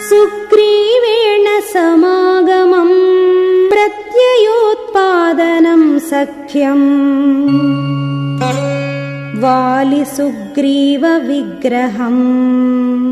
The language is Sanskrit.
सुग्रीवेण समागमम्। प्रत्ययोत्पादनम् सख्यम्। वालिसुग्रीवविग्रहम्।